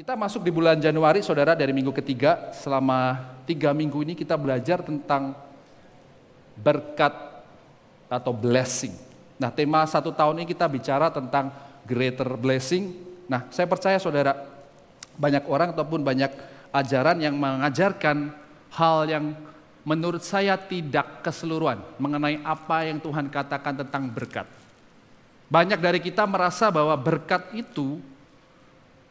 Kita masuk di bulan Januari, saudara, dari minggu ketiga. Selama tiga minggu ini kita belajar tentang berkat atau blessing. Nah, tema satu tahun ini kita bicara tentang greater blessing. Nah, saya percaya saudara, banyak orang ataupun banyak ajaran yang mengajarkan hal yang menurut saya tidak keseluruhan mengenai apa yang Tuhan katakan tentang berkat. Banyak dari kita merasa bahwa berkat itu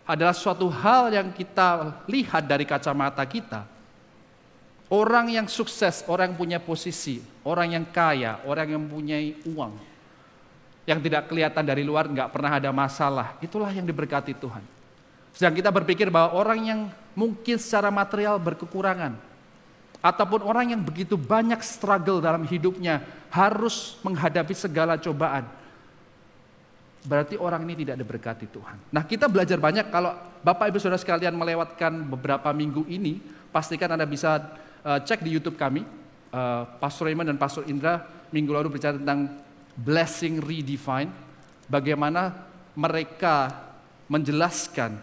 adalah suatu hal yang kita lihat dari kacamata kita. Orang yang sukses, orang yang punya posisi, orang yang kaya, orang yang punya uang, yang tidak kelihatan dari luar, nggak pernah ada masalah, itulah yang diberkati Tuhan. Sedang kita berpikir bahwa orang yang mungkin secara material berkekurangan, ataupun orang yang begitu banyak struggle dalam hidupnya, harus menghadapi segala cobaan, berarti orang ini tidak diberkati Tuhan. Nah kita belajar banyak kalau Bapak Ibu Saudara sekalian melewatkan beberapa minggu ini, pastikan Anda bisa uh, cek di YouTube kami, uh, Pastor Raymond dan Pastor Indra minggu lalu bicara tentang blessing redefine, bagaimana mereka menjelaskan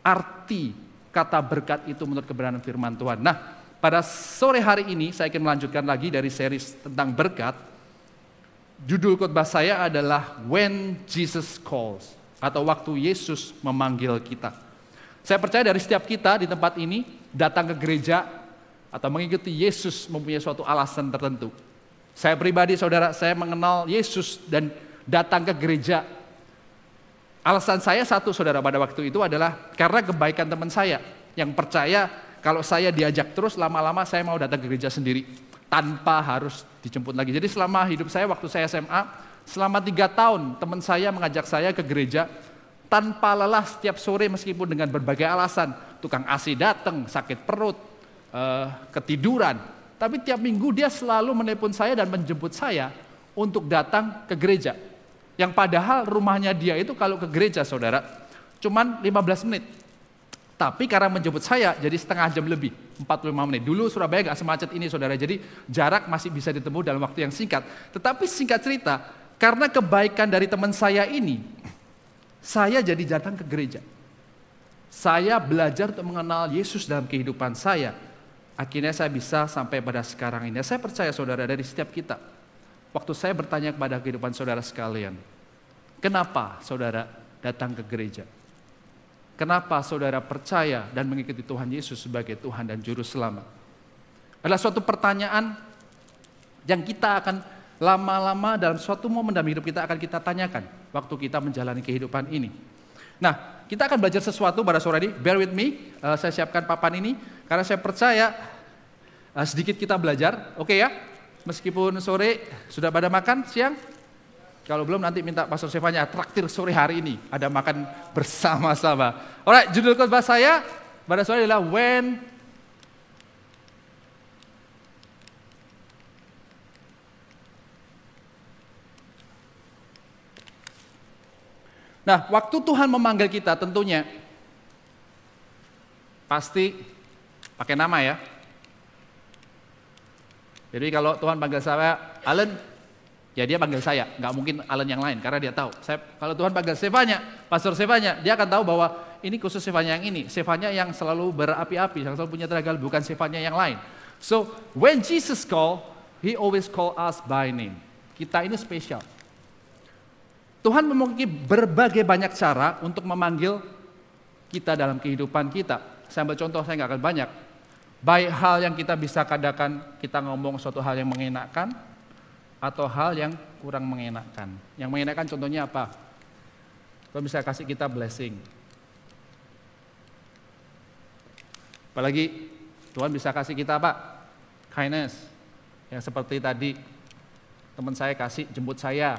arti kata berkat itu menurut kebenaran firman Tuhan. Nah, pada sore hari ini saya akan melanjutkan lagi dari series tentang berkat, Judul khotbah saya adalah When Jesus Calls atau waktu Yesus memanggil kita. Saya percaya dari setiap kita di tempat ini datang ke gereja atau mengikuti Yesus mempunyai suatu alasan tertentu. Saya pribadi saudara, saya mengenal Yesus dan datang ke gereja. Alasan saya satu saudara pada waktu itu adalah karena kebaikan teman saya yang percaya kalau saya diajak terus lama-lama saya mau datang ke gereja sendiri tanpa harus dijemput lagi. Jadi selama hidup saya waktu saya SMA, selama tiga tahun teman saya mengajak saya ke gereja tanpa lelah setiap sore meskipun dengan berbagai alasan. Tukang AC datang, sakit perut, uh, ketiduran. Tapi tiap minggu dia selalu menelpon saya dan menjemput saya untuk datang ke gereja. Yang padahal rumahnya dia itu kalau ke gereja saudara, cuman 15 menit. Tapi karena menjemput saya jadi setengah jam lebih, 45 menit. Dulu Surabaya gak semacet ini saudara, jadi jarak masih bisa ditempuh dalam waktu yang singkat. Tetapi singkat cerita, karena kebaikan dari teman saya ini, saya jadi datang ke gereja. Saya belajar untuk mengenal Yesus dalam kehidupan saya. Akhirnya saya bisa sampai pada sekarang ini. Saya percaya saudara dari setiap kita. Waktu saya bertanya kepada kehidupan saudara sekalian, kenapa saudara datang ke gereja? Kenapa saudara percaya dan mengikuti Tuhan Yesus sebagai Tuhan dan Juru Selamat? Adalah suatu pertanyaan yang kita akan lama-lama dalam suatu momen dalam hidup kita akan kita tanyakan waktu kita menjalani kehidupan ini. Nah, kita akan belajar sesuatu pada sore ini. Bear with me, uh, saya siapkan papan ini karena saya percaya uh, sedikit kita belajar. Oke okay ya, meskipun sore sudah pada makan siang, kalau belum nanti minta Pastor Stefanya traktir sore hari ini. Ada makan bersama-sama. Alright, judul khotbah saya pada sore adalah When Nah, waktu Tuhan memanggil kita tentunya pasti pakai nama ya. Jadi kalau Tuhan panggil saya, Alan, Ya dia panggil saya, nggak mungkin Alan yang lain karena dia tahu. Saya kalau Tuhan panggil Stefanya, Pastor Stefanya, dia akan tahu bahwa ini khusus Stefanya yang ini, Stefanya yang selalu berapi-api, yang selalu punya tenaga, bukan Stefanya yang lain. So when Jesus call, He always call us by name. Kita ini spesial. Tuhan memiliki berbagai banyak cara untuk memanggil kita dalam kehidupan kita. Saya ambil contoh, saya nggak akan banyak. Baik hal yang kita bisa kadakan, kita ngomong suatu hal yang mengenakan, atau hal yang kurang mengenakan. Yang mengenakan contohnya apa? Kalau bisa kasih kita blessing. Apalagi Tuhan bisa kasih kita apa? Kindness. Yang seperti tadi teman saya kasih jemput saya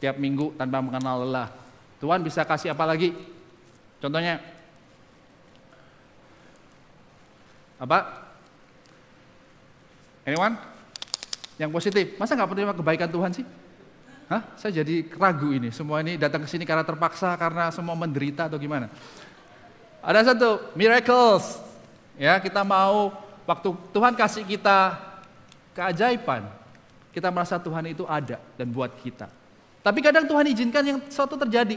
tiap minggu tanpa mengenal lelah. Tuhan bisa kasih apa lagi? Contohnya apa? Anyone? Yang positif. Masa nggak menerima kebaikan Tuhan sih? Hah? Saya jadi ragu ini. Semua ini datang ke sini karena terpaksa, karena semua menderita atau gimana? Ada satu, miracles. Ya, kita mau waktu Tuhan kasih kita keajaiban, kita merasa Tuhan itu ada dan buat kita. Tapi kadang Tuhan izinkan yang suatu terjadi.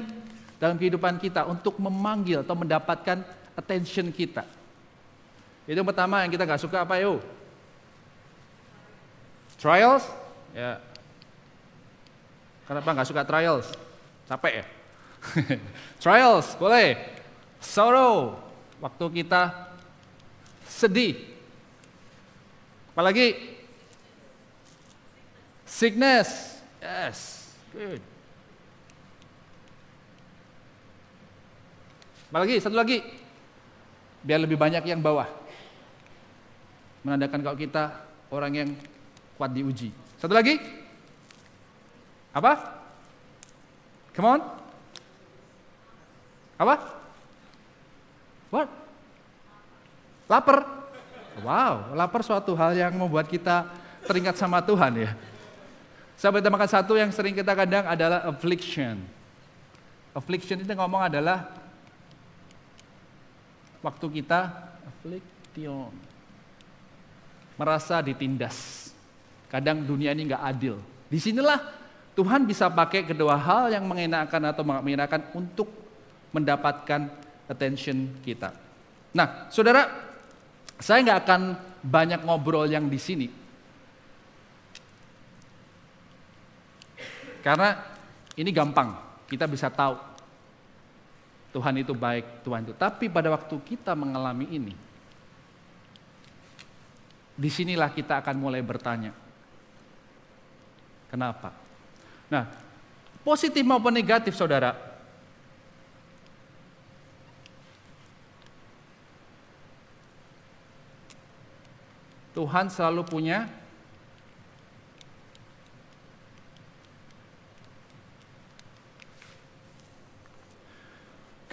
dalam kehidupan kita untuk memanggil atau mendapatkan attention kita. Itu yang pertama yang kita nggak suka apa yuk? Trials? Ya. Kenapa nggak suka trials? Capek ya? trials, boleh. Sorrow, waktu kita sedih. Apalagi sickness. Yes, good. Apalagi satu lagi. Biar lebih banyak yang bawah. Menandakan kalau kita orang yang kuat diuji. Satu lagi. Apa? Come on. Apa? What? Lapar. Wow, lapar suatu hal yang membuat kita teringat sama Tuhan ya. Saya makan satu yang sering kita kadang adalah affliction. Affliction itu ngomong adalah waktu kita affliction. Merasa ditindas. Kadang dunia ini nggak adil. Di sinilah Tuhan bisa pakai kedua hal yang mengenakan atau mengenakan untuk mendapatkan attention kita. Nah, saudara, saya nggak akan banyak ngobrol yang di sini. Karena ini gampang, kita bisa tahu Tuhan itu baik, Tuhan itu. Tapi pada waktu kita mengalami ini, di sinilah kita akan mulai bertanya, kenapa? Nah, positif maupun negatif saudara, Tuhan selalu punya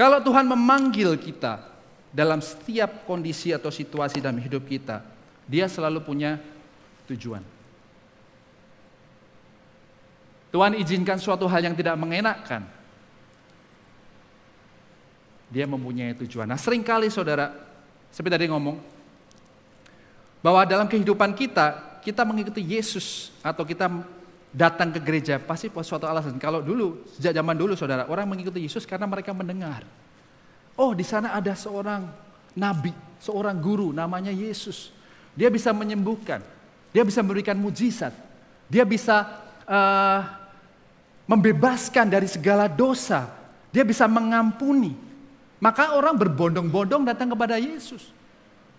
Kalau Tuhan memanggil kita dalam setiap kondisi atau situasi dalam hidup kita, Dia selalu punya tujuan. Tuhan izinkan suatu hal yang tidak mengenakkan. Dia mempunyai tujuan. Nah sering kali saudara, seperti tadi ngomong, bahwa dalam kehidupan kita, kita mengikuti Yesus atau kita datang ke gereja pasti suatu alasan. Kalau dulu, sejak zaman dulu saudara, orang mengikuti Yesus karena mereka mendengar. Oh di sana ada seorang nabi, seorang guru namanya Yesus. Dia bisa menyembuhkan, dia bisa memberikan mujizat, dia bisa uh, membebaskan dari segala dosa, dia bisa mengampuni. Maka orang berbondong-bondong datang kepada Yesus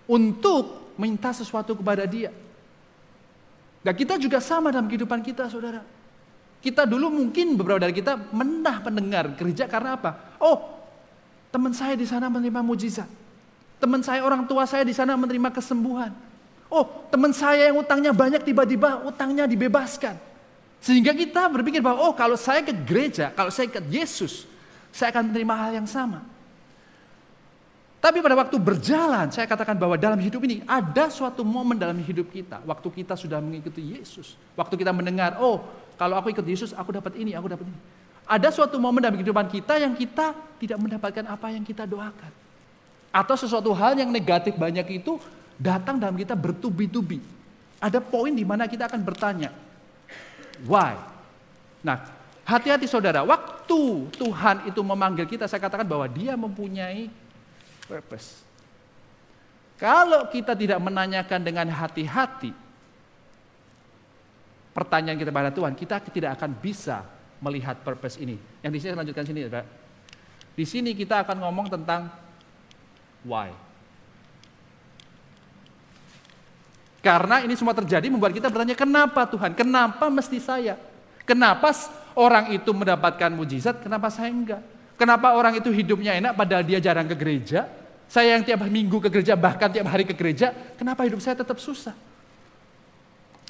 untuk minta sesuatu kepada dia. Dan kita juga sama dalam kehidupan kita, saudara. Kita dulu mungkin beberapa dari kita menah pendengar gereja karena apa? Oh, teman saya di sana menerima mujizat. Teman saya, orang tua saya di sana menerima kesembuhan. Oh, teman saya yang utangnya banyak tiba-tiba utangnya dibebaskan. Sehingga kita berpikir bahwa oh kalau saya ke gereja, kalau saya ke Yesus, saya akan menerima hal yang sama. Tapi pada waktu berjalan, saya katakan bahwa dalam hidup ini ada suatu momen dalam hidup kita. Waktu kita sudah mengikuti Yesus. Waktu kita mendengar, oh kalau aku ikut Yesus, aku dapat ini, aku dapat ini. Ada suatu momen dalam kehidupan kita yang kita tidak mendapatkan apa yang kita doakan. Atau sesuatu hal yang negatif banyak itu datang dalam kita bertubi-tubi. Ada poin di mana kita akan bertanya, why? Nah, hati-hati saudara, waktu Tuhan itu memanggil kita, saya katakan bahwa dia mempunyai purpose. Kalau kita tidak menanyakan dengan hati-hati pertanyaan kita pada Tuhan, kita tidak akan bisa melihat purpose ini. Yang di sini saya lanjutkan sini, Pak. Di sini kita akan ngomong tentang why. Karena ini semua terjadi membuat kita bertanya, kenapa Tuhan? Kenapa mesti saya? Kenapa orang itu mendapatkan mujizat, kenapa saya enggak? Kenapa orang itu hidupnya enak padahal dia jarang ke gereja? Saya yang tiap minggu ke gereja, bahkan tiap hari ke gereja, kenapa hidup saya tetap susah?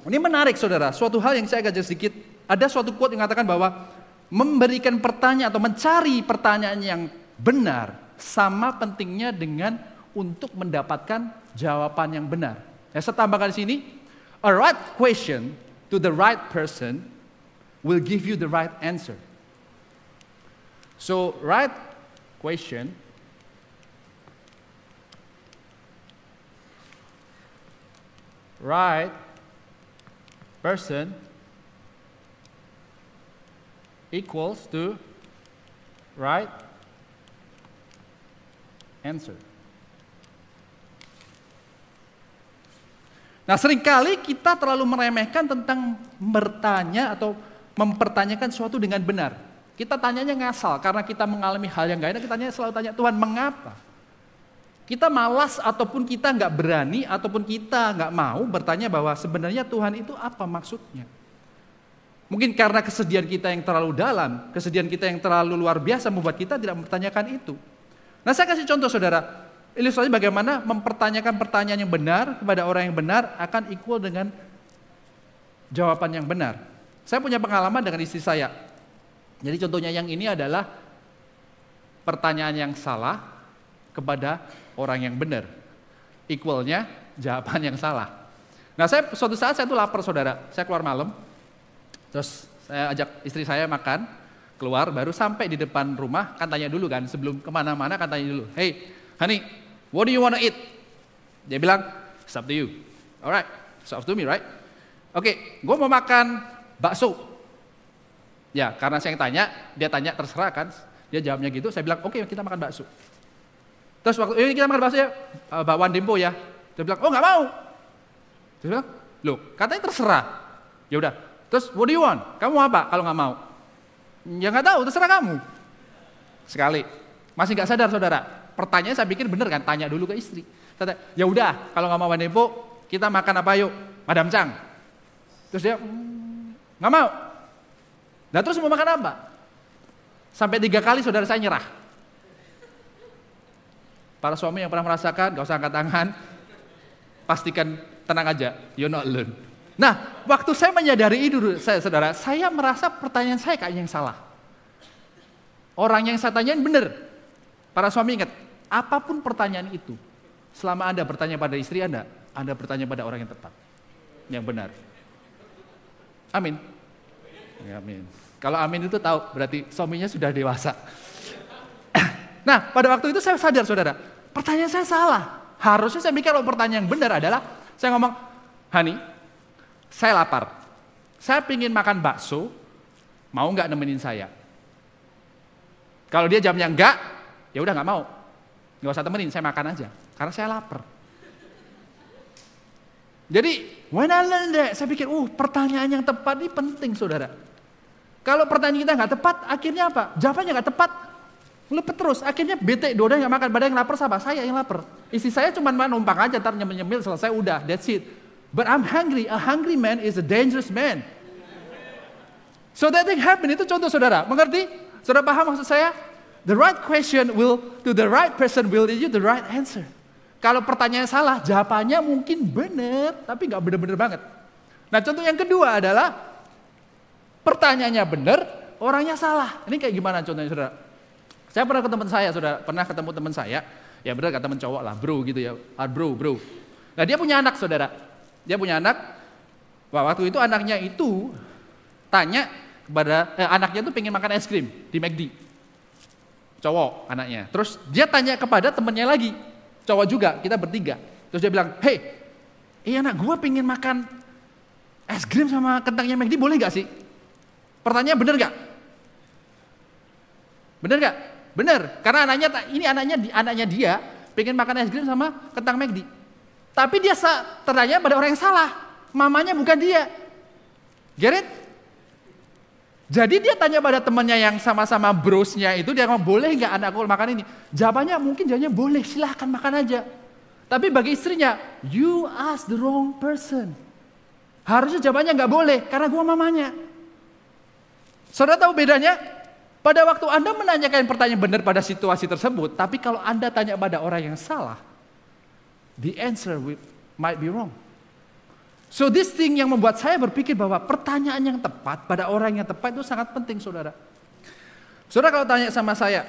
Ini menarik saudara, suatu hal yang saya akan sedikit, ada suatu quote yang mengatakan bahwa memberikan pertanyaan atau mencari pertanyaan yang benar sama pentingnya dengan untuk mendapatkan jawaban yang benar. Ya, saya tambahkan di sini, a right question to the right person will give you the right answer. So, right question right person equals to right answer. Nah sering kali kita terlalu meremehkan tentang bertanya atau mempertanyakan sesuatu dengan benar. Kita tanyanya ngasal karena kita mengalami hal yang gak enak, kita tanya selalu tanya Tuhan mengapa? Kita malas ataupun kita nggak berani ataupun kita nggak mau bertanya bahwa sebenarnya Tuhan itu apa maksudnya. Mungkin karena kesedihan kita yang terlalu dalam, kesedihan kita yang terlalu luar biasa membuat kita tidak mempertanyakan itu. Nah saya kasih contoh saudara, ilustrasi bagaimana mempertanyakan pertanyaan yang benar kepada orang yang benar akan equal dengan jawaban yang benar. Saya punya pengalaman dengan istri saya. Jadi contohnya yang ini adalah pertanyaan yang salah kepada orang yang benar. Equalnya jawaban yang salah. Nah saya suatu saat saya tuh lapar saudara, saya keluar malam, terus saya ajak istri saya makan, keluar baru sampai di depan rumah kan tanya dulu kan sebelum ke mana-mana kan tanya dulu, hey honey What do you want to eat? Dia bilang, it's up to you. Alright, it's up to me, right? Oke, okay, gue mau makan bakso. Ya, karena saya yang tanya, dia tanya terserah kan. Dia jawabnya gitu, saya bilang, oke okay, kita makan bakso. Terus waktu ini kita makan bakso ya, uh, bakwan dempo ya. Dia bilang, oh nggak mau. Dia bilang, loh katanya terserah. Ya udah, terus what do you want? Kamu apa kalau nggak mau? Ya nggak tahu, terserah kamu. Sekali, masih nggak sadar saudara, pertanyaan saya pikir bener kan, tanya dulu ke istri. Ya udah, kalau nggak mau Wanepo, kita makan apa yuk? Madam Chang. Terus dia mm, nggak mau. Nah terus mau makan apa? Sampai tiga kali saudara saya nyerah. Para suami yang pernah merasakan, gak usah angkat tangan, pastikan tenang aja, you not alone. Nah, waktu saya menyadari itu, saya, saudara, saya merasa pertanyaan saya kayaknya yang salah. Orang yang saya tanyain benar. Para suami ingat, Apa pun pertanyaan itu, selama Anda bertanya pada istri Anda, Anda bertanya pada orang yang tepat, yang benar. Amin. Ya, amin. Kalau amin itu tahu, berarti suaminya sudah dewasa. Nah, pada waktu itu saya sadar, saudara, pertanyaan saya salah. Harusnya saya mikir kalau pertanyaan yang benar adalah, saya ngomong, Hani, saya lapar. Saya ingin makan bakso, mau nggak nemenin saya? Kalau dia jamnya enggak, ya udah nggak mau. Gak usah temenin, saya makan aja. Karena saya lapar. Jadi, when I learned that, saya pikir, uh, pertanyaan yang tepat ini penting, saudara. Kalau pertanyaan kita nggak tepat, akhirnya apa? Jawabannya nggak tepat, lepet terus. Akhirnya bete, yang nggak makan, badan yang lapar sama saya yang lapar. Istri saya cuma numpang aja, ntar nyemil-nyemil, selesai, udah, that's it. But I'm hungry. A hungry man is a dangerous man. So that thing happen, itu contoh saudara. Mengerti? Saudara paham maksud saya? The right question will to the right person will lead you the right answer. Kalau pertanyaan salah, jawabannya mungkin benar, tapi nggak benar-benar banget. Nah contoh yang kedua adalah pertanyaannya benar, orangnya salah. Ini kayak gimana contohnya saudara? Saya pernah ke teman saya, saudara, pernah ketemu teman saya, ya benar kata teman cowok lah, bro gitu ya, ah, bro, bro. Nah dia punya anak saudara, dia punya anak, wah, waktu itu anaknya itu tanya kepada, eh, anaknya tuh pengen makan es krim di McD cowok anaknya. Terus dia tanya kepada temennya lagi, cowok juga, kita bertiga. Terus dia bilang, hei, iya anak gue pengen makan es krim sama kentangnya McD, boleh gak sih? Pertanyaan bener gak? Bener gak? Bener, karena anaknya ini anaknya anaknya dia pengen makan es krim sama kentang McD. Tapi dia tertanya pada orang yang salah, mamanya bukan dia. Get it? Jadi dia tanya pada temannya yang sama-sama brosnya itu, dia ngomong, boleh nggak anakku makan ini? Jawabannya mungkin jawabnya boleh, silahkan makan aja. Tapi bagi istrinya, you ask the wrong person. Harusnya jawabannya nggak boleh, karena gua mamanya. Saudara tahu bedanya? Pada waktu Anda menanyakan pertanyaan benar pada situasi tersebut, tapi kalau Anda tanya pada orang yang salah, the answer might be wrong. So this thing yang membuat saya berpikir bahwa pertanyaan yang tepat pada orang yang tepat itu sangat penting saudara. Saudara kalau tanya sama saya,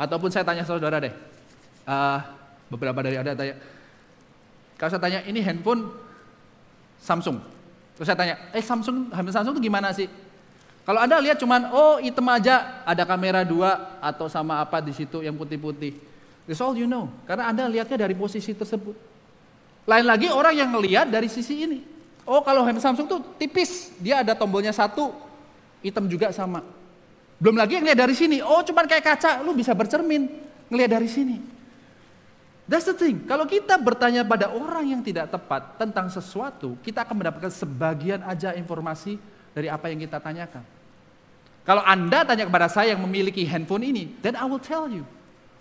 ataupun saya tanya saudara deh, uh, beberapa dari Anda tanya, kalau saya tanya ini handphone Samsung, terus saya tanya, eh Samsung, handphone Samsung itu gimana sih? Kalau Anda lihat cuman, oh hitam aja, ada kamera dua atau sama apa di situ yang putih-putih. That's all you know, karena Anda lihatnya dari posisi tersebut. Lain lagi orang yang ngelihat dari sisi ini. Oh kalau handphone Samsung tuh tipis, dia ada tombolnya satu, hitam juga sama. Belum lagi yang lihat dari sini, oh cuman kayak kaca, lu bisa bercermin. ngelihat dari sini. That's the thing. Kalau kita bertanya pada orang yang tidak tepat tentang sesuatu, kita akan mendapatkan sebagian aja informasi dari apa yang kita tanyakan. Kalau Anda tanya kepada saya yang memiliki handphone ini, then I will tell you.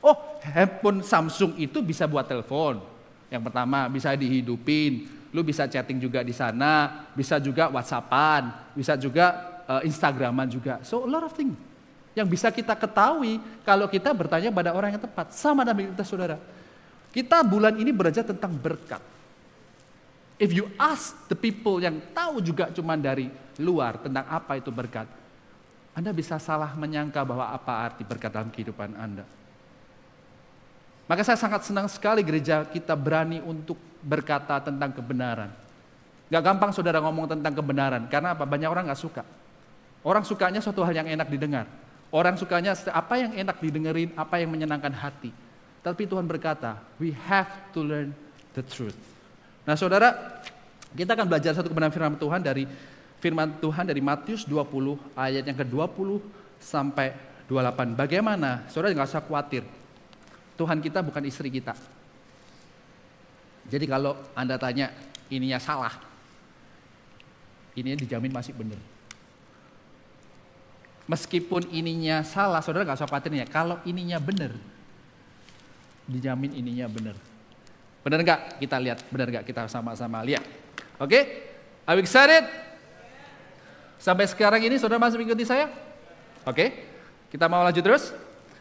Oh, handphone Samsung itu bisa buat telepon. Yang pertama, bisa dihidupin. Lu bisa chatting juga di sana, bisa juga WhatsAppan, bisa juga uh, Instagraman juga. So a lot of things yang bisa kita ketahui kalau kita bertanya pada orang yang tepat. Sama dengan kita saudara. Kita bulan ini belajar tentang berkat. If you ask the people yang tahu juga cuma dari luar tentang apa itu berkat, Anda bisa salah menyangka bahwa apa arti berkat dalam kehidupan Anda. Maka saya sangat senang sekali gereja kita berani untuk berkata tentang kebenaran. Gak gampang saudara ngomong tentang kebenaran, karena apa? Banyak orang gak suka. Orang sukanya suatu hal yang enak didengar. Orang sukanya apa yang enak didengerin, apa yang menyenangkan hati. Tapi Tuhan berkata, we have to learn the truth. Nah saudara, kita akan belajar satu kebenaran firman Tuhan dari firman Tuhan dari Matius 20 ayat yang ke-20 sampai 28. Bagaimana? Saudara nggak usah khawatir. Tuhan kita bukan istri kita. Jadi kalau Anda tanya ininya salah, ini dijamin masih benar. Meskipun ininya salah, saudara nggak usah khawatir ya. Kalau ininya benar, dijamin ininya benar. Benar nggak? Kita lihat, benar nggak? Kita sama-sama lihat. Oke? Okay? Are excited? Sampai sekarang ini saudara masih mengikuti saya? Oke? Okay? Kita mau lanjut terus?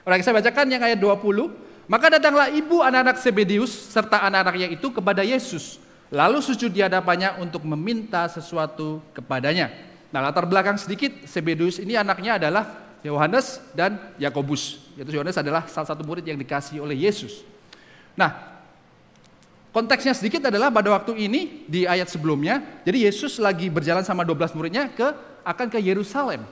Orang saya bacakan yang ayat 20. Maka datanglah ibu anak-anak Sebedius serta anak-anaknya itu kepada Yesus. Lalu sujud di hadapannya untuk meminta sesuatu kepadanya. Nah latar belakang sedikit, Sebedius ini anaknya adalah Yohanes dan Yakobus. Yaitu Yohanes adalah salah satu murid yang dikasih oleh Yesus. Nah, konteksnya sedikit adalah pada waktu ini di ayat sebelumnya, jadi Yesus lagi berjalan sama 12 muridnya ke akan ke Yerusalem.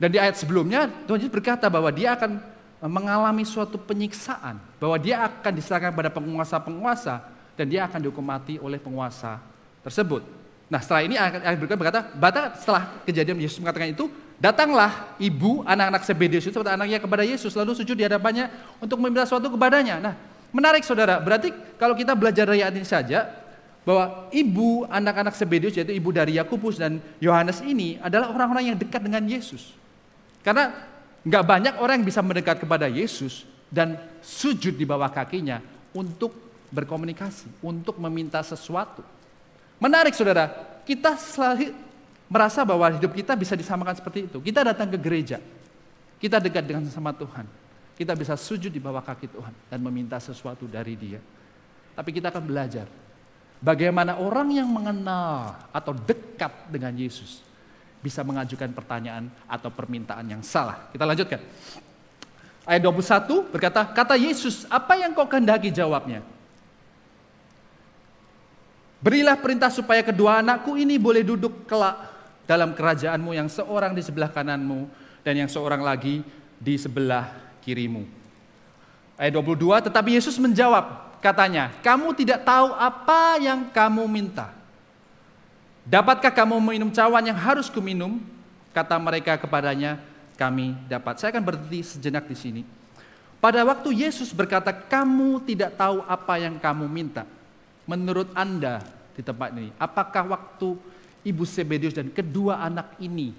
Dan di ayat sebelumnya Tuhan Yesus berkata bahwa dia akan mengalami suatu penyiksaan, bahwa dia akan diserahkan pada penguasa-penguasa dan dia akan dihukum mati oleh penguasa tersebut. Nah setelah ini ayat berikutnya berkata, bata setelah kejadian Yesus mengatakan itu, Datanglah ibu anak-anak Zebedeus itu anaknya kepada Yesus lalu sujud di hadapannya untuk meminta sesuatu kepadanya. Nah, menarik saudara. Berarti kalau kita belajar dari ayat ini saja bahwa ibu anak-anak Zebedeus yaitu ibu dari Yakobus dan Yohanes ini adalah orang-orang yang dekat dengan Yesus. Karena nggak banyak orang yang bisa mendekat kepada Yesus dan sujud di bawah kakinya untuk berkomunikasi, untuk meminta sesuatu. Menarik saudara, kita selalu merasa bahwa hidup kita bisa disamakan seperti itu. Kita datang ke gereja, kita dekat dengan sama Tuhan. Kita bisa sujud di bawah kaki Tuhan dan meminta sesuatu dari Dia. Tapi kita akan belajar bagaimana orang yang mengenal atau dekat dengan Yesus bisa mengajukan pertanyaan atau permintaan yang salah. Kita lanjutkan. Ayat 21 berkata, kata Yesus, apa yang kau kehendaki jawabnya? Berilah perintah supaya kedua anakku ini boleh duduk kelak dalam kerajaanmu yang seorang di sebelah kananmu dan yang seorang lagi di sebelah kirimu. Ayat 22, tetapi Yesus menjawab, katanya, kamu tidak tahu apa yang kamu minta. Dapatkah kamu minum cawan yang harus kuminum? Kata mereka kepadanya, kami dapat. Saya akan berhenti sejenak di sini. Pada waktu Yesus berkata, kamu tidak tahu apa yang kamu minta. Menurut Anda di tempat ini, apakah waktu ibu Sebedius dan kedua anak ini,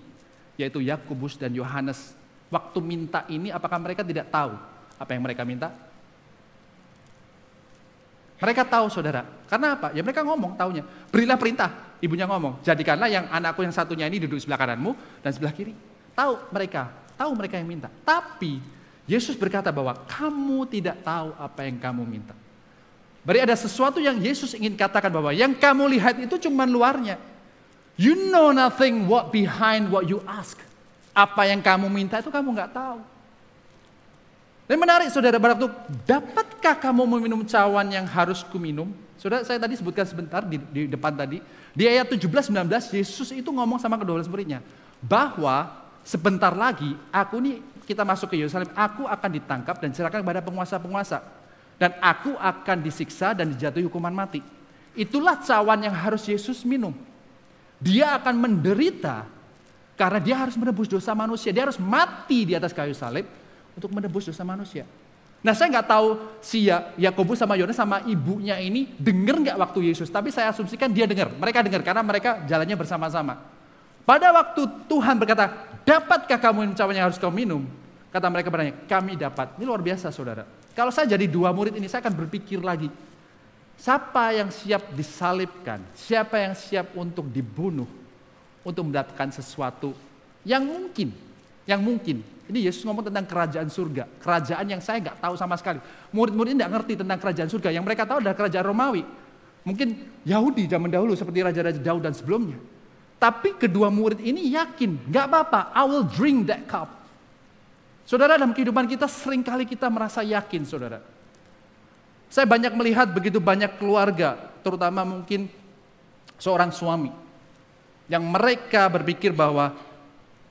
yaitu Yakobus dan Yohanes, waktu minta ini apakah mereka tidak tahu apa yang mereka minta? Mereka tahu saudara, karena apa? Ya mereka ngomong taunya. Berilah perintah, ibunya ngomong. Jadikanlah yang anakku yang satunya ini duduk sebelah kananmu dan sebelah kiri. Tahu mereka, tahu mereka yang minta. Tapi Yesus berkata bahwa kamu tidak tahu apa yang kamu minta. Berarti ada sesuatu yang Yesus ingin katakan bahwa yang kamu lihat itu cuma luarnya. You know nothing what behind what you ask. Apa yang kamu minta itu kamu nggak tahu. Dan menarik saudara itu, dapatkah kamu meminum cawan yang harus kuminum? Saudara saya tadi sebutkan sebentar di, di depan tadi, di ayat 17-19 Yesus itu ngomong sama kedua belas muridnya, bahwa sebentar lagi aku ini kita masuk ke Yerusalem, aku akan ditangkap dan diserahkan kepada penguasa-penguasa. Dan aku akan disiksa dan dijatuhi hukuman mati. Itulah cawan yang harus Yesus minum. Dia akan menderita karena dia harus menebus dosa manusia. Dia harus mati di atas kayu salib untuk menebus dosa manusia. Nah saya nggak tahu si ya, Yakobus sama Yohanes sama ibunya ini dengar nggak waktu Yesus, tapi saya asumsikan dia dengar. Mereka dengar karena mereka jalannya bersama-sama. Pada waktu Tuhan berkata, dapatkah kamu minum yang harus kau minum? Kata mereka bertanya, kami dapat. Ini luar biasa saudara. Kalau saya jadi dua murid ini, saya akan berpikir lagi. Siapa yang siap disalibkan? Siapa yang siap untuk dibunuh? Untuk mendapatkan sesuatu yang mungkin. Yang mungkin ini Yesus ngomong tentang kerajaan surga, kerajaan yang saya nggak tahu sama sekali. Murid-murid ini nggak ngerti tentang kerajaan surga. Yang mereka tahu adalah kerajaan Romawi. Mungkin Yahudi zaman dahulu seperti raja-raja Daud dan sebelumnya. Tapi kedua murid ini yakin, nggak apa-apa, I will drink that cup. Saudara dalam kehidupan kita sering kali kita merasa yakin saudara. Saya banyak melihat begitu banyak keluarga, terutama mungkin seorang suami. Yang mereka berpikir bahwa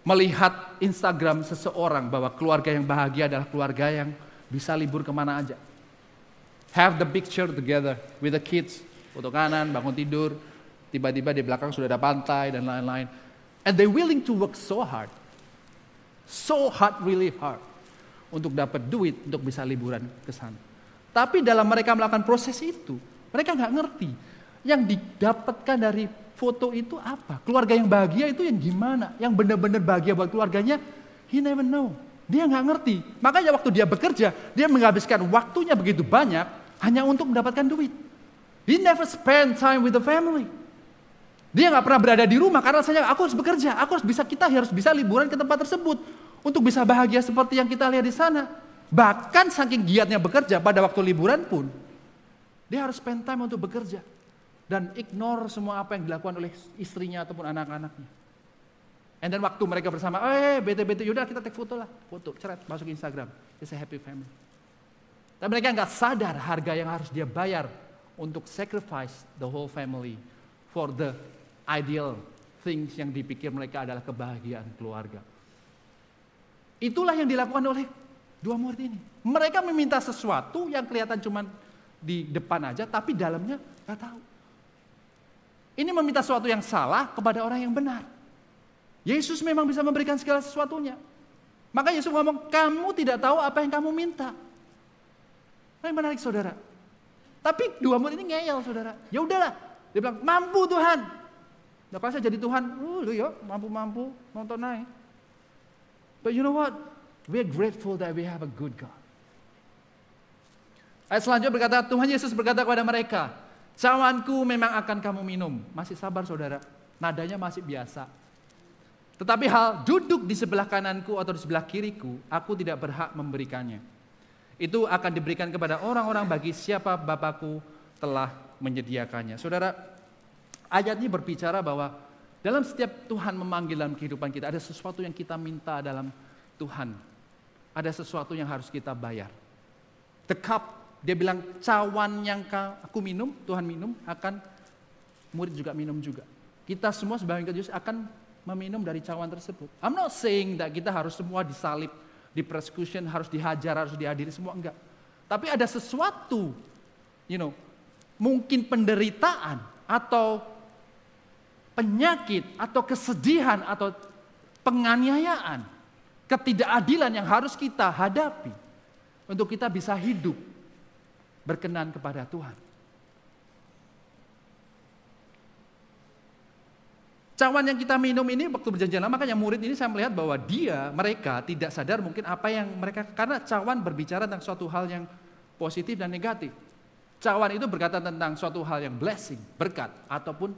melihat Instagram seseorang bahwa keluarga yang bahagia adalah keluarga yang bisa libur ke mana aja. Have the picture together with the kids, foto kanan, bangun tidur, tiba-tiba di belakang sudah ada pantai dan lain-lain. And they willing to work so hard, so hard, really hard, untuk dapat duit untuk bisa liburan ke sana. Tapi dalam mereka melakukan proses itu, mereka nggak ngerti yang didapatkan dari foto itu apa? Keluarga yang bahagia itu yang gimana? Yang benar-benar bahagia buat keluarganya? He never know. Dia nggak ngerti. Makanya waktu dia bekerja, dia menghabiskan waktunya begitu banyak hanya untuk mendapatkan duit. He never spend time with the family. Dia nggak pernah berada di rumah karena saya aku harus bekerja, aku harus bisa kita harus bisa liburan ke tempat tersebut untuk bisa bahagia seperti yang kita lihat di sana. Bahkan saking giatnya bekerja pada waktu liburan pun dia harus spend time untuk bekerja dan ignore semua apa yang dilakukan oleh istrinya ataupun anak-anaknya. And then waktu mereka bersama, eh bete-bete, yaudah kita take foto lah, foto, ceret, masuk Instagram. It's a happy family. Tapi mereka nggak sadar harga yang harus dia bayar untuk sacrifice the whole family for the ideal things yang dipikir mereka adalah kebahagiaan keluarga. Itulah yang dilakukan oleh dua murid ini. Mereka meminta sesuatu yang kelihatan cuma di depan aja, tapi dalamnya nggak tahu. Ini meminta sesuatu yang salah kepada orang yang benar. Yesus memang bisa memberikan segala sesuatunya. Maka Yesus ngomong, kamu tidak tahu apa yang kamu minta. Nah, yang menarik saudara. Tapi dua murid ini ngeyel saudara. Ya udahlah. Dia bilang, mampu Tuhan. Nah kalau saya jadi Tuhan, uh, lu yuk mampu-mampu nonton naik. But you know what? We're grateful that we have a good God. Ayat selanjutnya berkata, Tuhan Yesus berkata kepada mereka, Cawanku memang akan kamu minum. Masih sabar saudara, nadanya masih biasa. Tetapi hal duduk di sebelah kananku atau di sebelah kiriku, aku tidak berhak memberikannya. Itu akan diberikan kepada orang-orang bagi siapa Bapakku telah menyediakannya. Saudara, ayat ini berbicara bahwa dalam setiap Tuhan memanggil dalam kehidupan kita, ada sesuatu yang kita minta dalam Tuhan. Ada sesuatu yang harus kita bayar. The cup dia bilang cawan yang aku minum, Tuhan minum, akan murid juga minum juga. Kita semua sebagai Yesus akan meminum dari cawan tersebut. I'm not saying that kita harus semua disalib, di persecution, harus dihajar, harus dihadiri semua enggak. Tapi ada sesuatu, you know, mungkin penderitaan atau penyakit atau kesedihan atau penganiayaan, ketidakadilan yang harus kita hadapi untuk kita bisa hidup berkenan kepada Tuhan. Cawan yang kita minum ini waktu berjanjian lama makanya murid ini saya melihat bahwa dia, mereka tidak sadar mungkin apa yang mereka, karena cawan berbicara tentang suatu hal yang positif dan negatif. Cawan itu berkata tentang suatu hal yang blessing, berkat, ataupun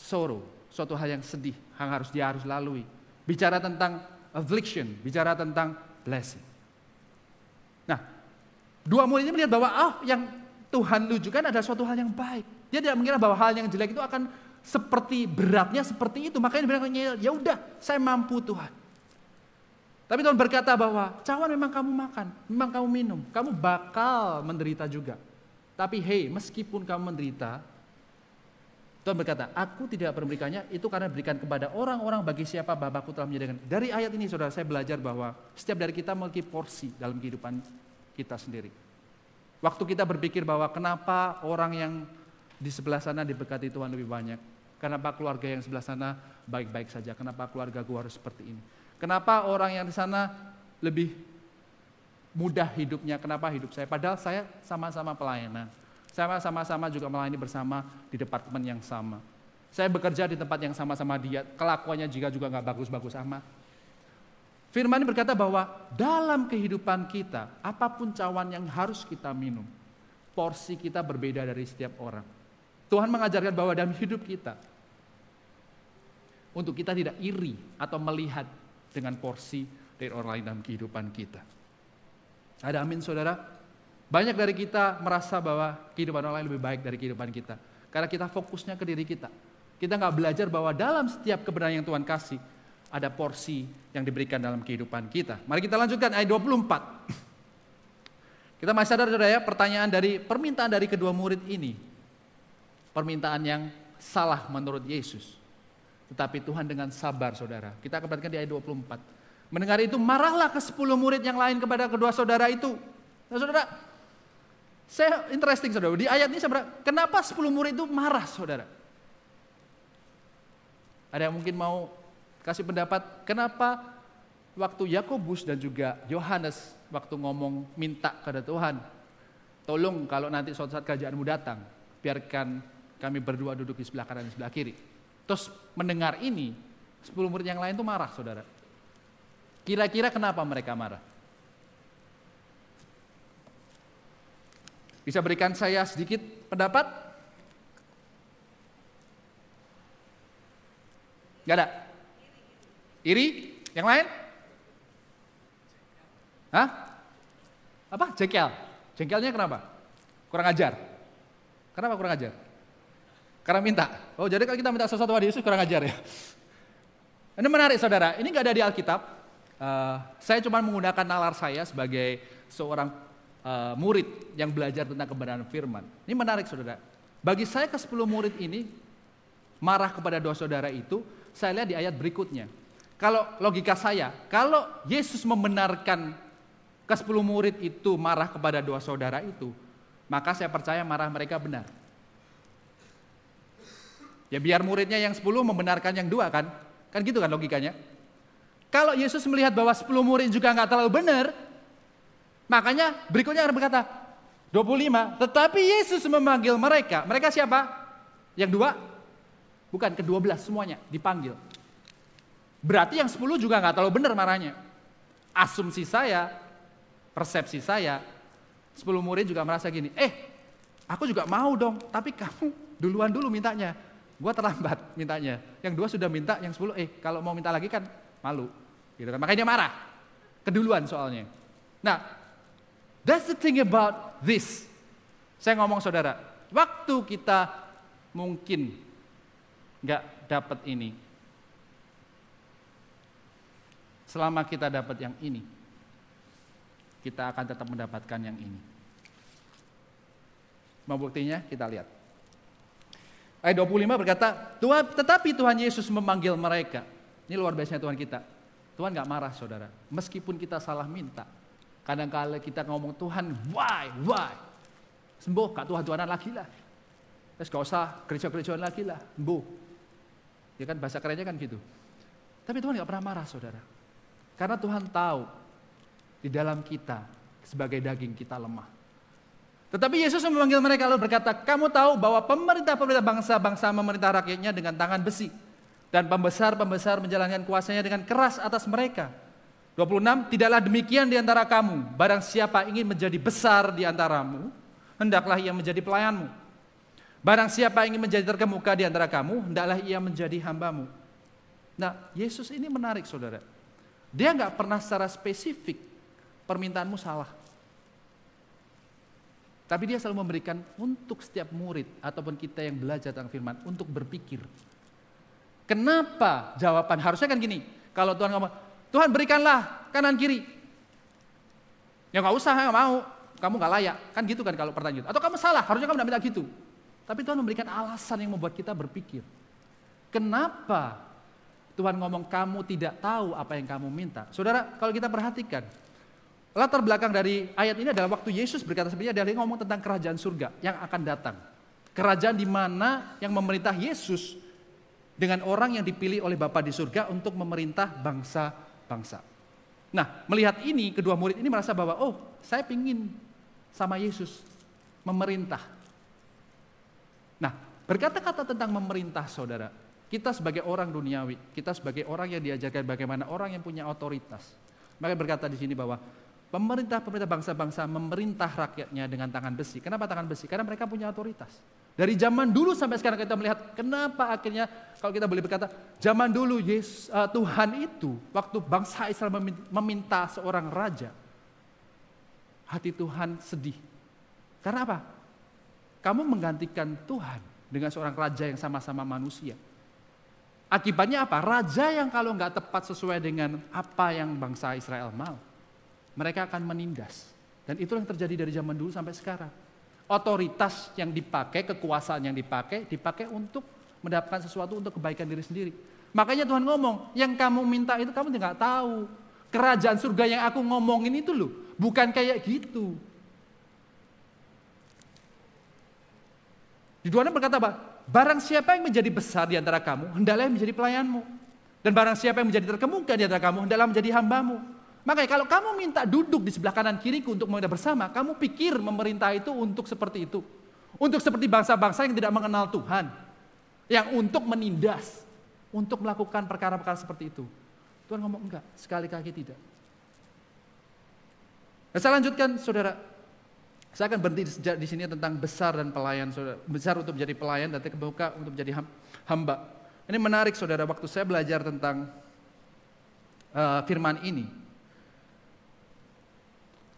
sorrow, suatu hal yang sedih, yang harus dia harus lalui. Bicara tentang affliction, bicara tentang blessing. Nah, Dua murid ini melihat bahwa ah yang Tuhan tujukan adalah suatu hal yang baik. Dia tidak mengira bahwa hal yang jelek itu akan seperti beratnya seperti itu. Makanya dia bilang, ya udah, saya mampu Tuhan. Tapi Tuhan berkata bahwa cawan memang kamu makan, memang kamu minum, kamu bakal menderita juga. Tapi hey, meskipun kamu menderita, Tuhan berkata, aku tidak memberikannya itu karena berikan kepada orang-orang bagi siapa Bapakku telah menyediakan. Dari ayat ini saudara saya belajar bahwa setiap dari kita memiliki porsi dalam kehidupan kita sendiri. Waktu kita berpikir bahwa kenapa orang yang di sebelah sana diberkati Tuhan lebih banyak. Kenapa keluarga yang sebelah sana baik-baik saja. Kenapa keluarga gua harus seperti ini. Kenapa orang yang di sana lebih mudah hidupnya, kenapa hidup saya? Padahal saya sama-sama pelayanan. Saya sama-sama juga melayani bersama di departemen yang sama. Saya bekerja di tempat yang sama-sama dia, kelakuannya juga juga nggak bagus-bagus amat. Firman ini berkata bahwa dalam kehidupan kita, apa pun cawan yang harus kita minum, porsi kita berbeda dari setiap orang. Tuhan mengajarkan bahwa dalam hidup kita, untuk kita tidak iri atau melihat dengan porsi dari orang lain dalam kehidupan kita. Ada amin saudara? Banyak dari kita merasa bahwa kehidupan orang lain lebih baik dari kehidupan kita. Karena kita fokusnya ke diri kita. Kita nggak belajar bahwa dalam setiap kebenaran yang Tuhan kasih, ada porsi yang diberikan dalam kehidupan kita. Mari kita lanjutkan ayat 24. Kita masih sadar saudara ya, pertanyaan dari permintaan dari kedua murid ini. Permintaan yang salah menurut Yesus. Tetapi Tuhan dengan sabar saudara. Kita akan perhatikan di ayat 24. Mendengar itu marahlah ke sepuluh murid yang lain kepada kedua saudara itu. Nah, saudara, saya interesting saudara. Di ayat ini saudara, kenapa sepuluh murid itu marah saudara? Ada yang mungkin mau kasih pendapat, kenapa waktu Yakobus dan juga Yohanes waktu ngomong minta kepada Tuhan, tolong kalau nanti suatu saat kerajaanmu datang, biarkan kami berdua duduk di sebelah kanan dan sebelah kiri. Terus mendengar ini, 10 murid yang lain itu marah saudara. Kira-kira kenapa mereka marah? Bisa berikan saya sedikit pendapat? Gak ada? Iri? Yang lain? Hah? Apa? Jengkel. Jengkelnya kenapa? Kurang ajar. Kenapa kurang ajar? Karena minta. Oh jadi kalau kita minta sesuatu pada Yesus kurang ajar ya. Ini menarik saudara, ini nggak ada di Alkitab. Uh, saya cuma menggunakan nalar saya sebagai seorang uh, murid yang belajar tentang kebenaran firman. Ini menarik saudara. Bagi saya ke 10 murid ini marah kepada dua saudara itu, saya lihat di ayat berikutnya. Kalau logika saya, kalau Yesus membenarkan ke 10 murid itu marah kepada dua saudara itu, maka saya percaya marah mereka benar. Ya biar muridnya yang 10 membenarkan yang dua kan. Kan gitu kan logikanya. Kalau Yesus melihat bahwa 10 murid juga nggak terlalu benar, makanya berikutnya berkata, 25, tetapi Yesus memanggil mereka. Mereka siapa? Yang dua? Bukan, kedua belas semuanya dipanggil. Berarti yang 10 juga nggak terlalu benar marahnya. Asumsi saya, persepsi saya, 10 murid juga merasa gini, eh aku juga mau dong, tapi kamu duluan dulu mintanya. Gua terlambat mintanya. Yang dua sudah minta, yang sepuluh, eh kalau mau minta lagi kan malu. Gitu kan. Makanya marah. Keduluan soalnya. Nah, that's the thing about this. Saya ngomong saudara, waktu kita mungkin nggak dapat ini, selama kita dapat yang ini, kita akan tetap mendapatkan yang ini. Mau buktinya? Kita lihat. Ayat 25 berkata, Tuhan, tetapi Tuhan Yesus memanggil mereka. Ini luar biasa Tuhan kita. Tuhan gak marah saudara. Meskipun kita salah minta. Kadang-kala kita ngomong Tuhan, why, why? Sembuh, kak Tuhan Tuhanan lagi lah. Terus gak usah gereja-gerejaan lagi lah, sembuh. Ya kan bahasa kerennya kan gitu. Tapi Tuhan gak pernah marah saudara. Karena Tuhan tahu di dalam kita sebagai daging kita lemah. Tetapi Yesus memanggil mereka lalu berkata, kamu tahu bahwa pemerintah-pemerintah bangsa-bangsa memerintah rakyatnya dengan tangan besi. Dan pembesar-pembesar menjalankan kuasanya dengan keras atas mereka. 26, tidaklah demikian di antara kamu. Barang siapa ingin menjadi besar di antaramu, hendaklah ia menjadi pelayanmu. Barang siapa ingin menjadi terkemuka di antara kamu, hendaklah ia menjadi hambamu. Nah, Yesus ini menarik saudara. Dia nggak pernah secara spesifik permintaanmu salah. Tapi dia selalu memberikan untuk setiap murid ataupun kita yang belajar tentang firman untuk berpikir. Kenapa jawaban harusnya kan gini. Kalau Tuhan ngomong, Tuhan berikanlah kanan kiri. Ya nggak usah, nggak mau. Kamu nggak layak. Kan gitu kan kalau pertanyaan. Atau kamu salah, harusnya kamu nggak minta gitu. Tapi Tuhan memberikan alasan yang membuat kita berpikir. Kenapa Tuhan ngomong kamu tidak tahu apa yang kamu minta? Saudara, kalau kita perhatikan, Latar belakang dari ayat ini adalah waktu Yesus berkata sebenarnya dia ngomong tentang kerajaan surga yang akan datang. Kerajaan di mana yang memerintah Yesus dengan orang yang dipilih oleh Bapa di surga untuk memerintah bangsa-bangsa. Nah, melihat ini, kedua murid ini merasa bahwa, oh, saya ingin sama Yesus memerintah. Nah, berkata-kata tentang memerintah, saudara, kita sebagai orang duniawi, kita sebagai orang yang diajarkan bagaimana orang yang punya otoritas. Maka berkata di sini bahwa pemerintah-pemerintah bangsa-bangsa memerintah rakyatnya dengan tangan besi. Kenapa tangan besi? Karena mereka punya otoritas. Dari zaman dulu sampai sekarang kita melihat kenapa akhirnya kalau kita boleh berkata zaman dulu Yesus uh, Tuhan itu waktu bangsa Israel meminta seorang raja hati Tuhan sedih. Karena apa? Kamu menggantikan Tuhan dengan seorang raja yang sama-sama manusia. Akibatnya apa? Raja yang kalau nggak tepat sesuai dengan apa yang bangsa Israel mau, mereka akan menindas. Dan itu yang terjadi dari zaman dulu sampai sekarang otoritas yang dipakai, kekuasaan yang dipakai, dipakai untuk mendapatkan sesuatu untuk kebaikan diri sendiri. Makanya Tuhan ngomong, yang kamu minta itu kamu tidak tahu. Kerajaan surga yang aku ngomongin itu loh, bukan kayak gitu. Di Tuhan berkata apa? Barang siapa yang menjadi besar di antara kamu, hendaklah menjadi pelayanmu. Dan barang siapa yang menjadi terkemuka di antara kamu, hendaklah menjadi hambamu. Makanya kalau kamu minta duduk di sebelah kanan kiriku untuk memerintah bersama, kamu pikir memerintah itu untuk seperti itu. Untuk seperti bangsa-bangsa yang tidak mengenal Tuhan. Yang untuk menindas. Untuk melakukan perkara-perkara seperti itu. Tuhan ngomong enggak, sekali kaki tidak. Nah, saya lanjutkan saudara. Saya akan berhenti di sini tentang besar dan pelayan. Saudara. Besar untuk menjadi pelayan dan terbuka untuk menjadi hamba. Ini menarik saudara, waktu saya belajar tentang uh, firman ini,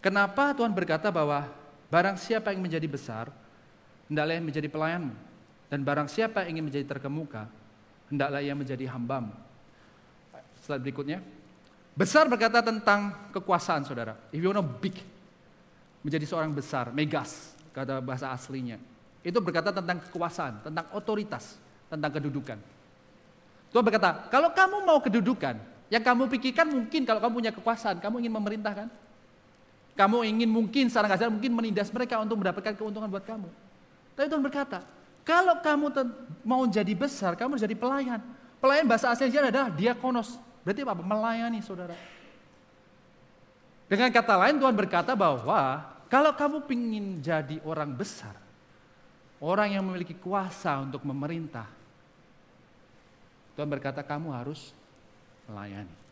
Kenapa Tuhan berkata bahwa barang siapa yang menjadi besar, hendaklah yang menjadi pelayanmu. Dan barang siapa yang ingin menjadi terkemuka, hendaklah ia menjadi hambamu. Slide berikutnya. Besar berkata tentang kekuasaan saudara. If you want to big, menjadi seorang besar, megas, kata bahasa aslinya. Itu berkata tentang kekuasaan, tentang otoritas, tentang kedudukan. Tuhan berkata, kalau kamu mau kedudukan, yang kamu pikirkan mungkin kalau kamu punya kekuasaan, kamu ingin memerintahkan, kamu ingin mungkin secara nggak mungkin menindas mereka untuk mendapatkan keuntungan buat kamu. Tapi Tuhan berkata, kalau kamu mau jadi besar, kamu jadi pelayan. Pelayan bahasa aslinya adalah diakonos. Berarti apa? Melayani saudara. Dengan kata lain Tuhan berkata bahwa kalau kamu ingin jadi orang besar, orang yang memiliki kuasa untuk memerintah, Tuhan berkata kamu harus melayani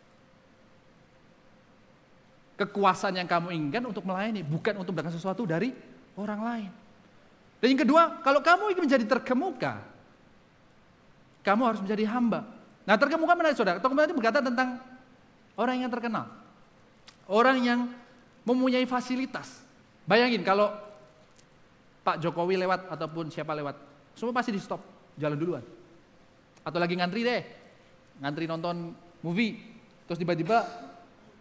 kekuasaan yang kamu inginkan untuk melayani, bukan untuk mendapatkan sesuatu dari orang lain. Dan yang kedua, kalau kamu ingin menjadi terkemuka, kamu harus menjadi hamba. Nah terkemuka menarik saudara, terkemuka itu berkata tentang orang yang terkenal. Orang yang mempunyai fasilitas. Bayangin kalau Pak Jokowi lewat ataupun siapa lewat, semua pasti di stop, jalan duluan. Atau lagi ngantri deh, ngantri nonton movie, terus tiba-tiba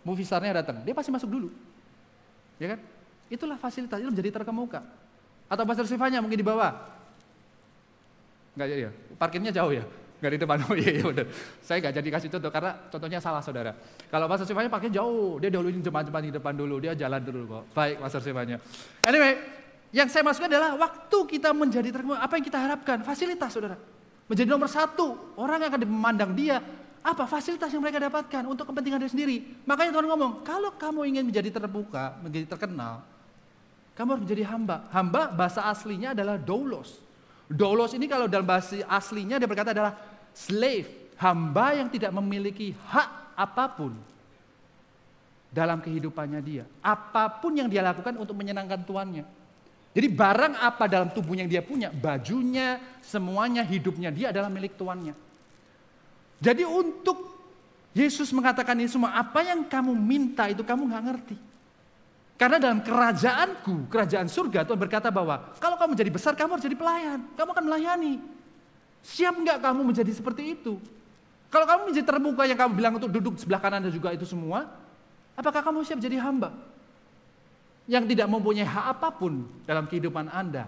movie starnya datang, dia pasti masuk dulu. Ya kan? Itulah fasilitas, itu menjadi terkemuka. Atau Pastor Sifanya mungkin di bawah. Enggak jadi ya, parkirnya jauh ya. Enggak di depan, oh iya, iya benar. Saya enggak jadi kasih contoh karena contohnya salah saudara. Kalau Pastor Sifanya parkir jauh, dia dahuluin jemaat-jemaat di depan dulu, dia jalan dulu kok. Baik Pastor Sifanya. Anyway, yang saya maksudkan adalah waktu kita menjadi terkemuka, apa yang kita harapkan? Fasilitas saudara. Menjadi nomor satu, orang akan memandang dia apa fasilitas yang mereka dapatkan untuk kepentingan diri sendiri. Makanya Tuhan ngomong, kalau kamu ingin menjadi terbuka, menjadi terkenal, kamu harus menjadi hamba. Hamba bahasa aslinya adalah doulos. Doulos ini kalau dalam bahasa aslinya dia berkata adalah slave, hamba yang tidak memiliki hak apa pun dalam kehidupannya dia. Apa pun yang dia lakukan untuk menyenangkan tuannya. Jadi barang apa dalam tubuh yang dia punya, bajunya, semuanya, hidupnya dia adalah milik tuannya. Jadi untuk Yesus mengatakan ini semua, apa yang kamu minta itu kamu nggak ngerti. Karena dalam kerajaanku, kerajaan surga Tuhan berkata bahwa kalau kamu jadi besar kamu harus jadi pelayan, kamu akan melayani. Siap nggak kamu menjadi seperti itu? Kalau kamu menjadi terbuka yang kamu bilang untuk duduk sebelah kanan dan juga itu semua, apakah kamu siap jadi hamba? Yang tidak mempunyai hak apa pun dalam kehidupan Anda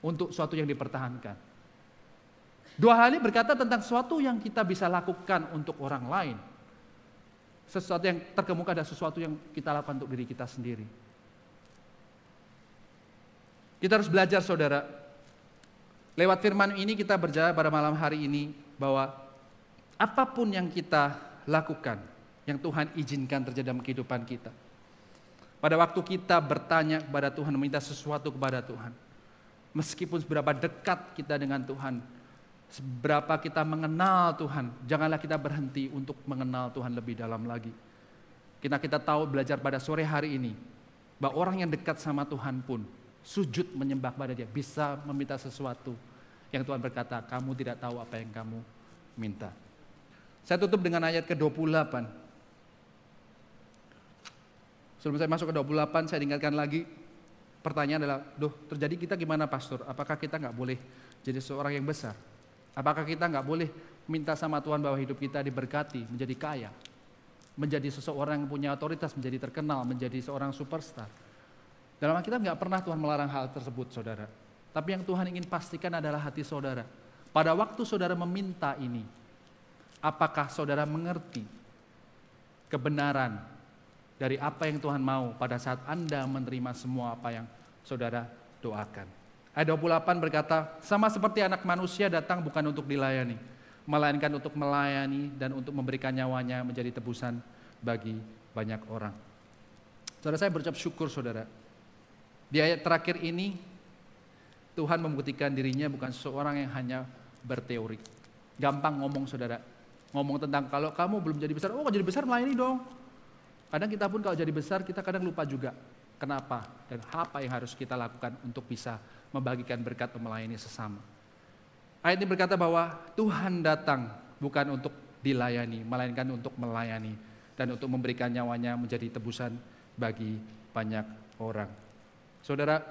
untuk suatu yang dipertahankan. Dua hal ini berkata tentang sesuatu yang kita bisa lakukan untuk orang lain. Sesuatu yang terkemuka dan sesuatu yang kita lakukan untuk diri kita sendiri. Kita harus belajar saudara. Lewat firman ini kita berjalan pada malam hari ini bahwa apa pun yang kita lakukan, yang Tuhan izinkan terjadi dalam kehidupan kita. Pada waktu kita bertanya kepada Tuhan, meminta sesuatu kepada Tuhan. Meskipun seberapa dekat kita dengan Tuhan, seberapa kita mengenal Tuhan, janganlah kita berhenti untuk mengenal Tuhan lebih dalam lagi. Kita kita tahu belajar pada sore hari ini, bahwa orang yang dekat sama Tuhan pun sujud menyembah pada dia, bisa meminta sesuatu yang Tuhan berkata, kamu tidak tahu apa yang kamu minta. Saya tutup dengan ayat ke-28. Sebelum saya masuk ke 28, saya ingatkan lagi, pertanyaan adalah, duh terjadi kita gimana pastor? Apakah kita nggak boleh jadi seorang yang besar? Apakah kita nggak boleh minta sama Tuhan bahwa hidup kita diberkati, menjadi kaya? Menjadi seseorang yang punya otoritas, menjadi terkenal, menjadi seorang superstar. Dalam Alkitab nggak pernah Tuhan melarang hal tersebut, saudara. Tapi yang Tuhan ingin pastikan adalah hati saudara. Pada waktu saudara meminta ini, apakah saudara mengerti kebenaran dari apa yang Tuhan mau pada saat Anda menerima semua apa yang saudara doakan. Ayat 28 berkata, sama seperti anak manusia datang bukan untuk dilayani, melainkan untuk melayani dan untuk memberikan nyawanya menjadi tebusan bagi banyak orang. Saudara saya berucap syukur saudara. Di ayat terakhir ini, Tuhan membuktikan dirinya bukan seorang yang hanya berteori. Gampang ngomong saudara. Ngomong tentang kalau kamu belum jadi besar, oh jadi besar melayani dong. Kadang kita pun kalau jadi besar kita kadang lupa juga kenapa dan apa yang harus kita lakukan untuk bisa membagikan berkat melayani sesama. Ayat ini berkata bahwa Tuhan datang bukan untuk dilayani, melainkan untuk melayani dan untuk memberikan nyawanya menjadi tebusan bagi banyak orang. Saudara,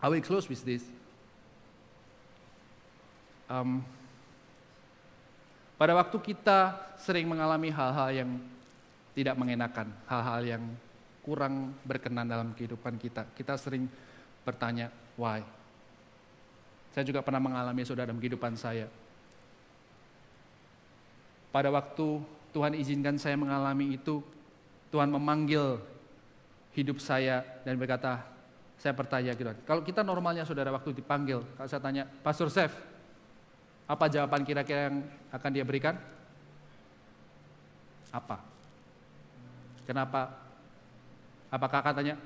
I will close with this. Um, pada waktu kita sering mengalami hal-hal yang tidak mengenakan, hal-hal yang kurang berkenan dalam kehidupan kita. Kita sering bertanya, why? Saya juga pernah mengalami saudara dalam kehidupan saya. Pada waktu Tuhan izinkan saya mengalami itu, Tuhan memanggil hidup saya dan berkata, saya bertanya gitu. Kalau kita normalnya saudara waktu dipanggil, kalau saya tanya, Pastor Chef, apa jawaban kira-kira yang akan dia berikan? Apa? Kenapa? Apakah katanya?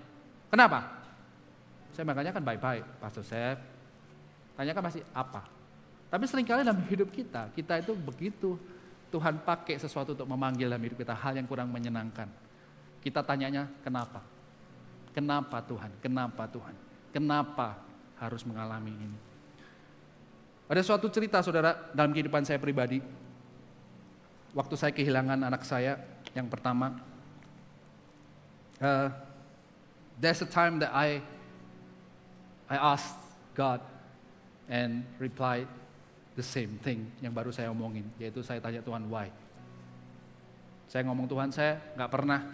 Kenapa? Saya makanya kan baik-baik, Pastor Chef. Tanya kan masih apa? Tapi sering kali dalam hidup kita, kita itu begitu Tuhan pakai sesuatu untuk memanggil dalam hidup kita hal yang kurang menyenangkan. Kita tanyanya kenapa? Kenapa Tuhan? Kenapa Tuhan? Kenapa harus mengalami ini? Ada suatu cerita saudara dalam kehidupan saya pribadi. Waktu saya kehilangan anak saya yang pertama, Uh, there's a time that I, I asked God and replied the same thing yang baru saya omongin, yaitu saya tanya Tuhan why. Saya ngomong Tuhan saya nggak pernah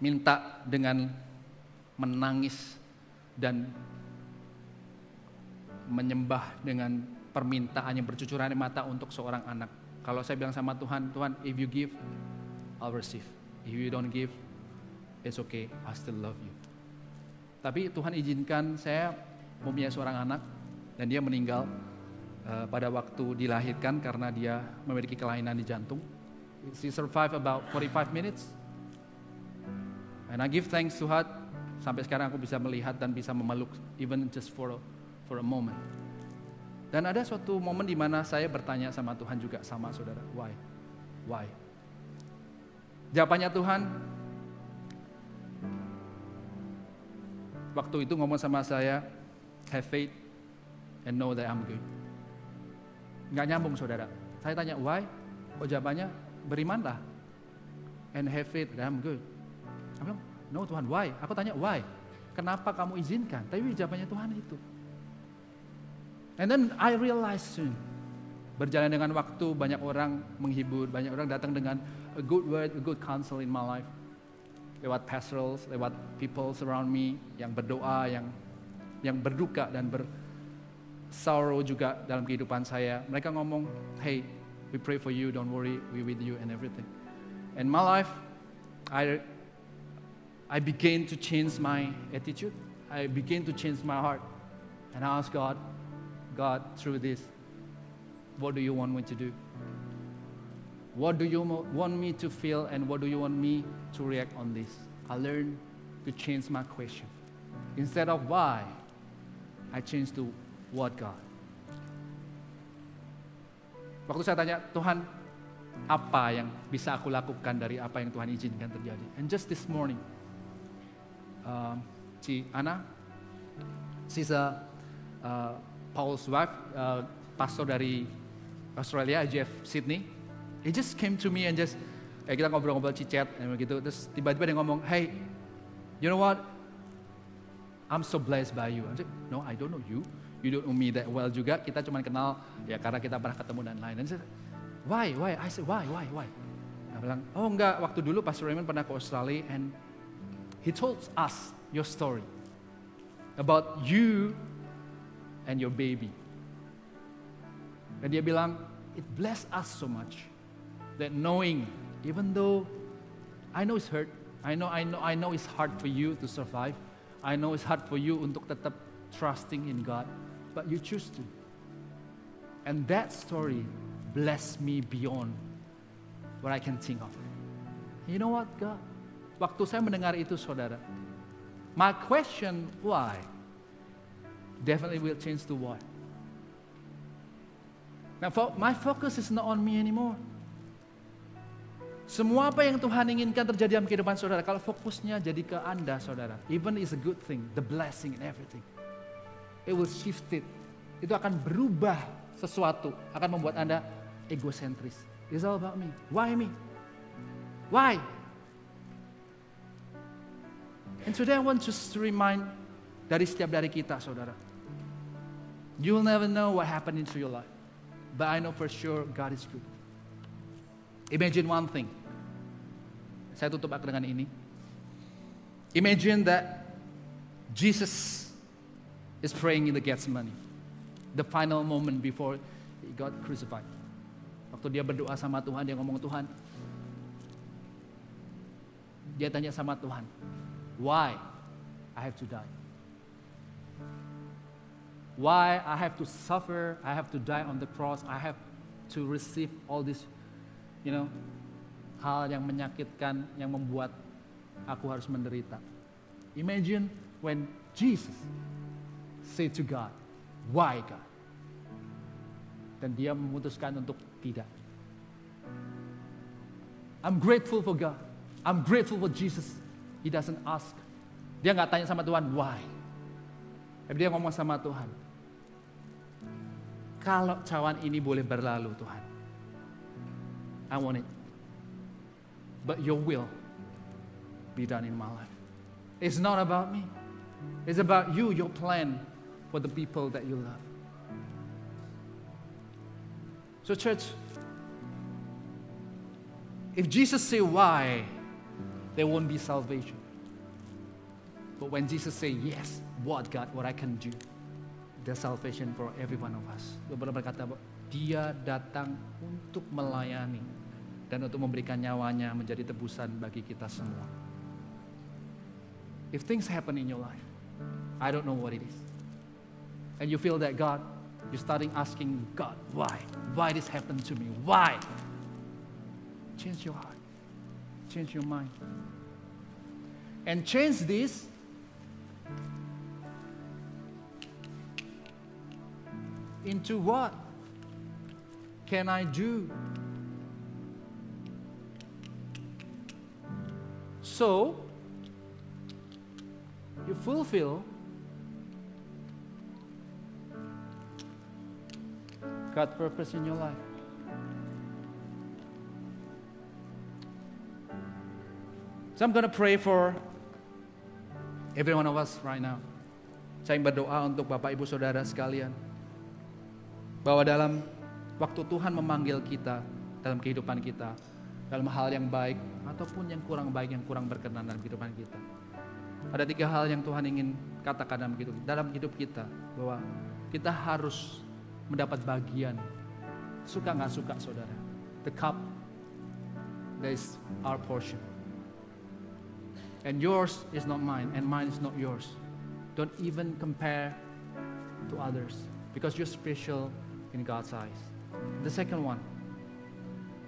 minta dengan menangis dan menyembah dengan permintaan yang bercucuran mata untuk seorang anak. Kalau saya bilang sama Tuhan, Tuhan, if you give, I'll receive. If you don't give, it's okay, I still love you. Tapi Tuhan izinkan saya mempunyai seorang anak dan dia meninggal uh, pada waktu dilahirkan karena dia memiliki kelainan di jantung. She survived about 45 minutes. And I give thanks to God sampai sekarang aku bisa melihat dan bisa memeluk even just for a, for a moment. Dan ada suatu momen di mana saya bertanya sama Tuhan juga sama saudara, why? Why? Jawabannya Tuhan, waktu itu ngomong sama saya, have faith and know that I'm good. Nggak nyambung saudara. Saya tanya why? Kok jawabannya berimanlah and have faith that I'm good. Aku bilang, no Tuhan, why? Aku tanya why? Kenapa kamu izinkan? Tapi jawabannya Tuhan itu. And then I realize soon, berjalan dengan waktu banyak orang menghibur, banyak orang datang dengan a good word, a good counsel in my life. Lewat pastorals, lewat people around me yang berdoa, yang yang berduka dan bersorrow juga dalam kehidupan saya. Mereka ngomong, hey, we pray for you, don't worry, we with you and everything. And my life, I I began to change my attitude. I began to change my heart. And I asked God, God, through this, what do you want me to do? What do you want me to feel and what do you want me to react on this? I learn to change my question. Instead of why, I change to what God. Waktu saya tanya, Tuhan, apa yang bisa aku lakukan dari apa yang Tuhan izinkan terjadi? And just this morning, um, Ci Ana, she's a uh, Paul's wife, uh, pastor dari Australia, IGF Sydney. He just came to me and just, eh, kita ngobrol-ngobrol cicet, gitu. Terus tiba-tiba dia ngomong, hey, you know what? I'm so blessed by you. I said, no, I don't know you. You don't know me that well juga. Kita cuma kenal ya karena kita pernah ketemu dan lain. Dan saya, why, why? I said, why, why, why? Dia bilang, oh enggak, waktu dulu Pastor Raymond pernah ke Australia and he told us your story about you and your baby. Dan dia bilang, it blessed us so much that knowing, even though I know it's hurt, I know, I know, I know it's hard for you to survive, I know it's hard for you untuk tetap trusting in God, but you choose to. And that story blessed me beyond what I can think of. You know what, God? Waktu saya mendengar itu, saudara, my question why definitely will change to what. Now, my focus is not on me anymore. Semua apa yang Tuhan inginkan terjadi dalam kehidupan saudara, kalau fokusnya jadi ke Anda, saudara, even is a good thing, the blessing and everything, it will shift it. Itu akan berubah sesuatu, akan membuat Anda egosentris. It's all about me. Why me? Why? And today I want just to remind dari setiap dari kita, saudara. You will never know what happened into your life. But I know for sure God is good. Imagine one thing. Saya tutup dengan ini. Imagine that Jesus is praying in the Gethsemane. The final moment before he got crucified. Waktu dia berdoa sama Tuhan, dia ngomong Tuhan. Dia tanya sama Tuhan, why I have to die? Why I have to suffer? I have to die on the cross. I have to receive all this, you know, hal yang menyakitkan, yang membuat aku harus menderita. Imagine when Jesus say to God, why God? Dan dia memutuskan untuk tidak. I'm grateful for God. I'm grateful for Jesus. He doesn't ask. Dia nggak tanya sama Tuhan, why? Tapi dia ngomong sama Tuhan, kalau cawan ini boleh berlalu Tuhan, I want it. But your will be done in my life. It's not about me. It's about you, your plan for the people that you love. So church, if Jesus say why, there won't be salvation. But when Jesus say yes, what God, what I can do, there's salvation for every one of us. Beberapa berkata, dia datang untuk melayani dan untuk memberikan nyawanya menjadi tebusan bagi kita semua. If things happen in your life, I don't know what it is. And you feel that God, you're starting asking God, why? Why this happened to me? Why? Change your heart. Change your mind. And change this into what can I do? So, you fulfill God's purpose in your life. So I'm going to pray for every one of us right now. Saya ingin berdoa untuk Bapak Ibu Saudara sekalian. Bahwa dalam waktu Tuhan memanggil kita dalam kehidupan kita, dalam hal yang baik ataupun yang kurang baik, yang kurang berkenan dalam kehidupan kita. Ada tiga hal yang Tuhan ingin katakan dalam hidup, dalam hidup kita. Bahwa kita harus mendapat bagian. Suka nggak suka saudara. The cup, that is our portion. And yours is not mine, and mine is not yours. Don't even compare to others because you're special in God's eyes. The second one,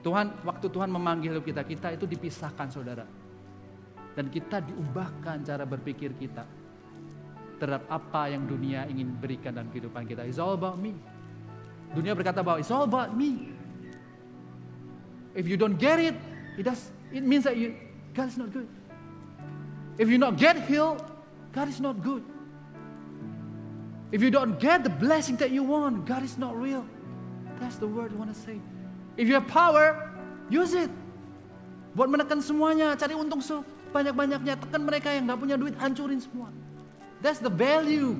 Tuhan, waktu Tuhan memanggil kita, kita itu dipisahkan saudara. Dan kita diubahkan cara berpikir kita terhadap apa yang dunia ingin berikan dalam kehidupan kita. It's all about me. Dunia berkata bahwa it's all about me. If you don't get it, it does it means that you God is not good. If you not get healed, God is not good. If you don't get the blessing that you want, God is not real. That's the word I want to say. If you have power, use it. Buat menekan semuanya, cari untung sebanyak-banyaknya. Tekan mereka yang gak punya duit, hancurin semua. That's the value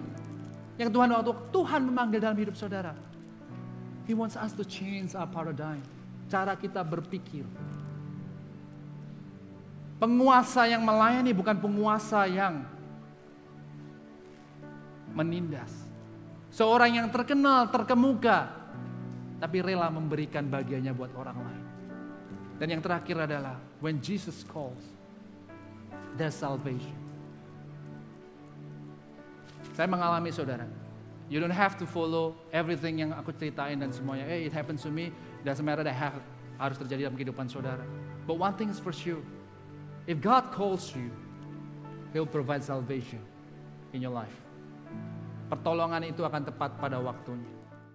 yang Tuhan waktu Tuhan memanggil dalam hidup saudara. He wants us to change our paradigm. Cara kita berpikir. Penguasa yang melayani bukan penguasa yang menindas. Seorang yang terkenal, terkemuka, tapi rela memberikan bagiannya buat orang lain. Dan yang terakhir adalah when Jesus calls, there's salvation. Saya mengalami saudara. You don't have to follow everything yang aku ceritain dan semuanya. Hey, it happens to me. Doesn't matter that have, harus terjadi dalam kehidupan saudara. But one thing is for sure. If God calls you, He'll provide salvation in your life. Pertolongan itu akan tepat pada waktunya.